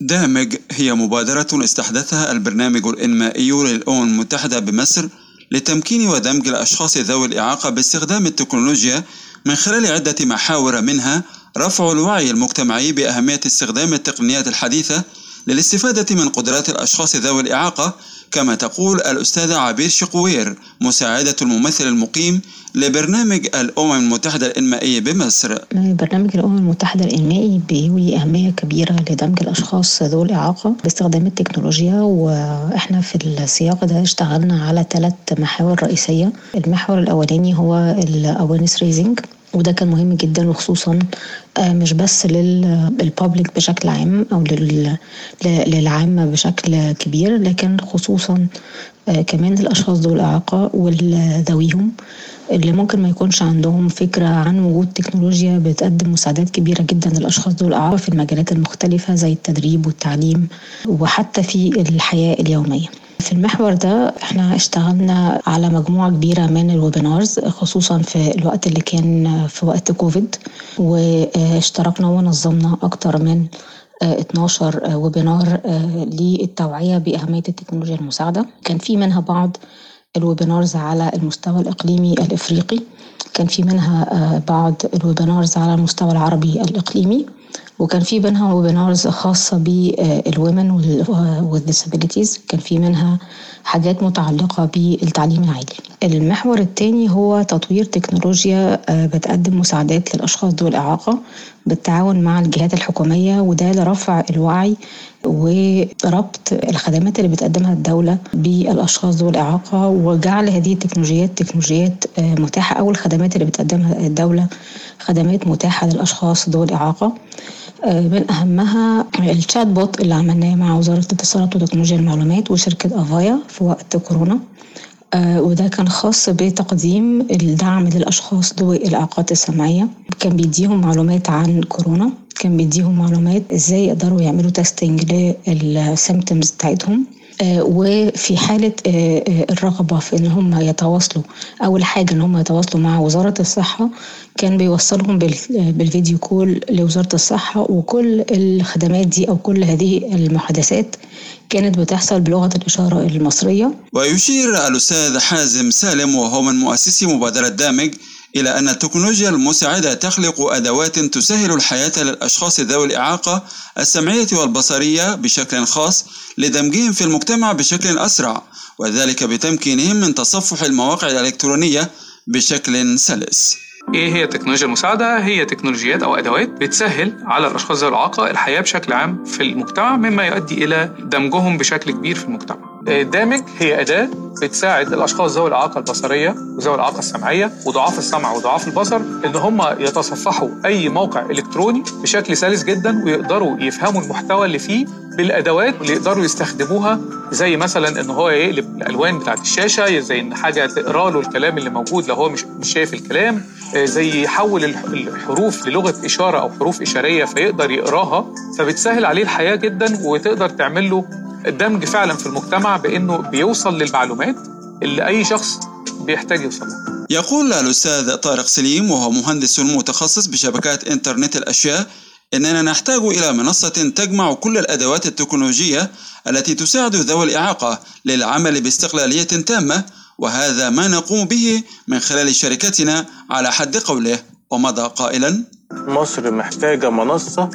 دامج هي مبادرة استحدثها البرنامج الإنمائي للأمم المتحدة بمصر لتمكين ودمج الأشخاص ذوي الإعاقة باستخدام التكنولوجيا من خلال عدة محاور منها رفع الوعي المجتمعي بأهمية استخدام التقنيات الحديثة للاستفادة من قدرات الأشخاص ذوي الإعاقة كما تقول الأستاذة عبير شقوير مساعدة الممثل المقيم لبرنامج الأمم المتحدة الإنمائي بمصر. برنامج الأمم المتحدة الإنمائي بيولي أهمية كبيرة لدمج الأشخاص ذوي الإعاقة باستخدام التكنولوجيا وإحنا في السياق ده اشتغلنا على ثلاث محاور رئيسية. المحور الأولاني هو ال awareness raising وده كان مهم جدا وخصوصا آه، مش بس لل public بشكل عام أو للعامة بشكل كبير لكن خصوصا آه، كمان للاشخاص ذوي الإعاقة والذويهم اللي ممكن ما يكونش عندهم فكرة عن وجود تكنولوجيا بتقدم مساعدات كبيرة جدا للأشخاص ذوي الإعاقة في المجالات المختلفة زي التدريب والتعليم وحتى في الحياة اليومية. في المحور ده إحنا اشتغلنا على مجموعة كبيرة من ال webinars خصوصا في الوقت اللي كان في وقت كوفيد واشتركنا ونظمنا أكتر من 12 webinar للتوعية بأهمية التكنولوجيا المساعدة. كان في منها بعض ال webinars على المستوى الإقليمي الإفريقي. كان في منها بعض ال webinars على المستوى العربي الإقليمي. وكان في منها webinars خاصة بال women with disabilities كان في منها حاجات متعلقة بالتعليم العالي المحور الثاني هو تطوير تكنولوجيا آه، بتقدم مساعدات للأشخاص ذوي الإعاقة بالتعاون مع الجهات الحكومية وده لرفع الوعي وربط الخدمات اللي بتقدمها الدولة بالأشخاص ذوي الإعاقة وجعل هذه التكنولوجيات تكنولوجيات آه، متاحة. أو الخدمات اللي بتقدمها الدولة خدمات متاحة للأشخاص ذوي الإعاقة. آه، من أهمها الشات بوت اللي عملناه مع وزارة الاتصالات وتكنولوجيا المعلومات وشركة أفايا في وقت كورونا. وده كان خاص بتقديم الدعم للأشخاص ذوي الإعاقات السمعية. كان بيديهم معلومات عن كورونا. كان بيديهم معلومات إزاي يقدروا يعملوا testing لل symptoms بتاعتهم. آه، وفي حالة آه، آه، الرغبة في إن هم يتواصلوا. أول حاجة إن هم يتواصلوا مع وزارة الصحة. كان بيوصلهم بال video call لوزارة الصحة وكل الخدمات دي أو كل هذه المحادثات كانت بتحصل بلغة الإشارة المصرية. ويشير الأستاذ حازم سالم وهو من مؤسسي مبادرة دامج إلى أن التكنولوجيا المساعدة تخلق أدوات تسهل الحياة للأشخاص ذوي الإعاقة السمعية والبصرية بشكل خاص لدمجهم في المجتمع بشكل أسرع وذلك بتمكينهم من تصفح المواقع الإلكترونية بشكل سلس. إيه هي التكنولوجيا المساعدة؟ هي تكنولوجيات أو أدوات بتسهل على الأشخاص ذوي الإعاقة الحياة بشكل عام في المجتمع مما يؤدي إلى دمجهم بشكل كبير في المجتمع. دامج هي أداة بتساعد الأشخاص ذوي الإعاقة البصرية وذوي الإعاقة السمعية وضعاف السمع وضعاف البصر إن هم يتصفحوا أي موقع إلكتروني بشكل سلس جدا ويقدروا يفهموا المحتوى اللي فيه بالأدوات اللي يقدروا يستخدموها زي مثلا إن هو يقلب الألوان بتاعت الشاشة زي إن حاجة تقرا له الكلام اللي موجود لو هو مش مش شايف الكلام زي يحول الحروف للغة إشارة أو حروف إشارية فيقدر يقراها فبتسهل عليه الحياة جدا وتقدر تعمل له الدمج فعلا في المجتمع بإنه بيوصل للمعلومات اللي أي شخص بيحتاج يوصل لها. يقول الأستاذ طارق سليم وهو مهندس متخصص بشبكات إنترنت الأشياء إننا نحتاج إلى منصة تجمع كل الأدوات التكنولوجية التي تساعد ذوي الإعاقة للعمل باستقلالية تامة وهذا ما نقوم به من خلال شركتنا على حد قوله ومضى قائلا مصر محتاجة منصة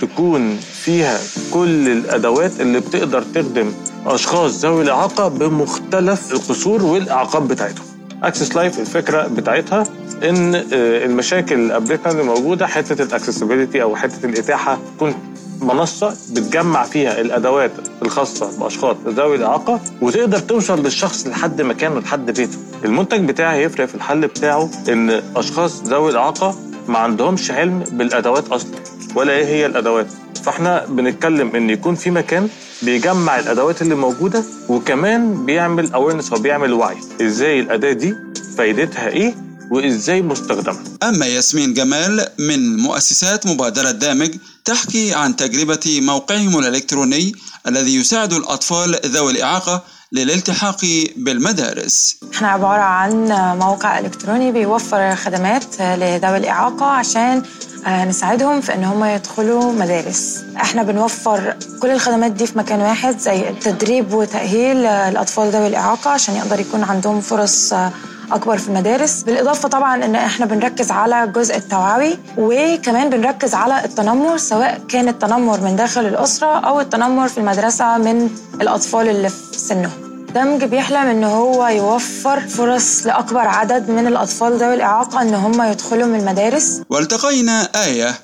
تكون فيها كل الأدوات اللي بتقدر تخدم أشخاص ذوي الإعاقة بمختلف القصور والاعاقات بتاعتهم Access Life الفكرة بتاعتها إن آه، المشاكل اللي قابلتنا اللي موجودة حتة ال accessibility أو حتة الإتاحة تكون منصة بتجمع فيها الأدوات الخاصة بأشخاص ذوي الإعاقة وتقدر توصل للشخص لحد مكانه لحد بيته. المنتج بتاعي هيفرق في الحل بتاعه إن أشخاص ذوي الإعاقة ما عندهمش علم بالأدوات أصلا ولا إيه هي الأدوات. فإحنا بنتكلم إن يكون في مكان بيجمع الأدوات اللي موجودة وكمان بيعمل أويرنس أو بيعمل وعي إزاي الأداة دي فايدتها إيه وإزاي مستخدمة أما ياسمين جمال من مؤسسات مبادرة دامج تحكي عن تجربة موقعهم الإلكتروني الذي يساعد الأطفال ذوي الإعاقة للالتحاق بالمدارس. إحنا عبارة عن موقع إلكتروني بيوفر خدمات لذوي الإعاقة عشان آه، نساعدهم في إن هم يدخلوا مدارس. إحنا بنوفر كل الخدمات دي في مكان واحد زي تدريب وتأهيل الأطفال ذوي الإعاقة عشان يقدر يكون عندهم فرص آه، أكبر في المدارس. بالإضافة طبعا إن إحنا بنركز على الجزء التوعوي وكمان بنركز على التنمر سواء كان التنمر من داخل الأسرة أو التنمر في المدرسة من الأطفال اللي في سنهم. دمج بيحلم إن هو يوفر فرص لأكبر عدد من الأطفال ذوي الإعاقة إن هم يدخلوا من المدارس. والتقينا آية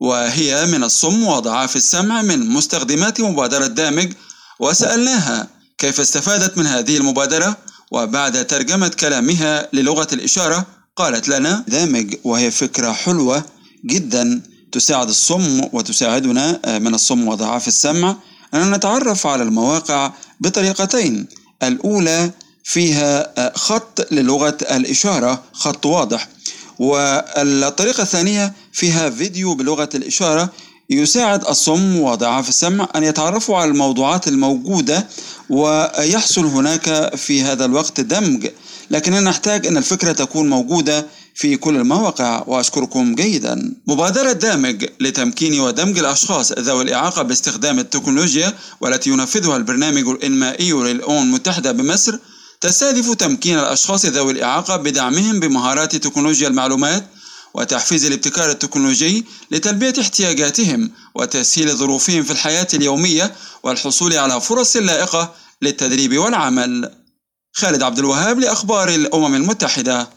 وهي من الصم وضعاف السمع من مستخدمات مبادرة دامج وسألناها كيف استفادت من هذه المبادرة وبعد ترجمة كلامها للغة الإشارة قالت لنا دامج وهي فكرة حلوة جدا تساعد الصم وتساعدنا آه، من الصم وضعاف السمع. أن نتعرف على المواقع بطريقتين. الأولى فيها آه، خط للغة الإشارة خط واضح. والطريقة الثانية فيها فيديو بلغة الإشارة يساعد الصم وضعاف السمع أن يتعرفوا على الموضوعات الموجودة ويحصل هناك في هذا الوقت دمج. لكننا نحتاج أن الفكرة تكون موجودة في كل المواقع وأشكركم جيدا مبادرة دامج لتمكين ودمج الأشخاص ذوي الإعاقة باستخدام التكنولوجيا والتي ينفذها البرنامج الإنمائي للأمم المتحدة بمصر تستهدف تمكين الأشخاص ذوي الإعاقة بدعمهم بمهارات تكنولوجيا المعلومات وتحفيز الابتكار التكنولوجي لتلبية احتياجاتهم وتسهيل ظروفهم في الحياة اليومية والحصول على فرص لائقة للتدريب والعمل. خالد عبد الوهاب لأخبار الأمم المتحدة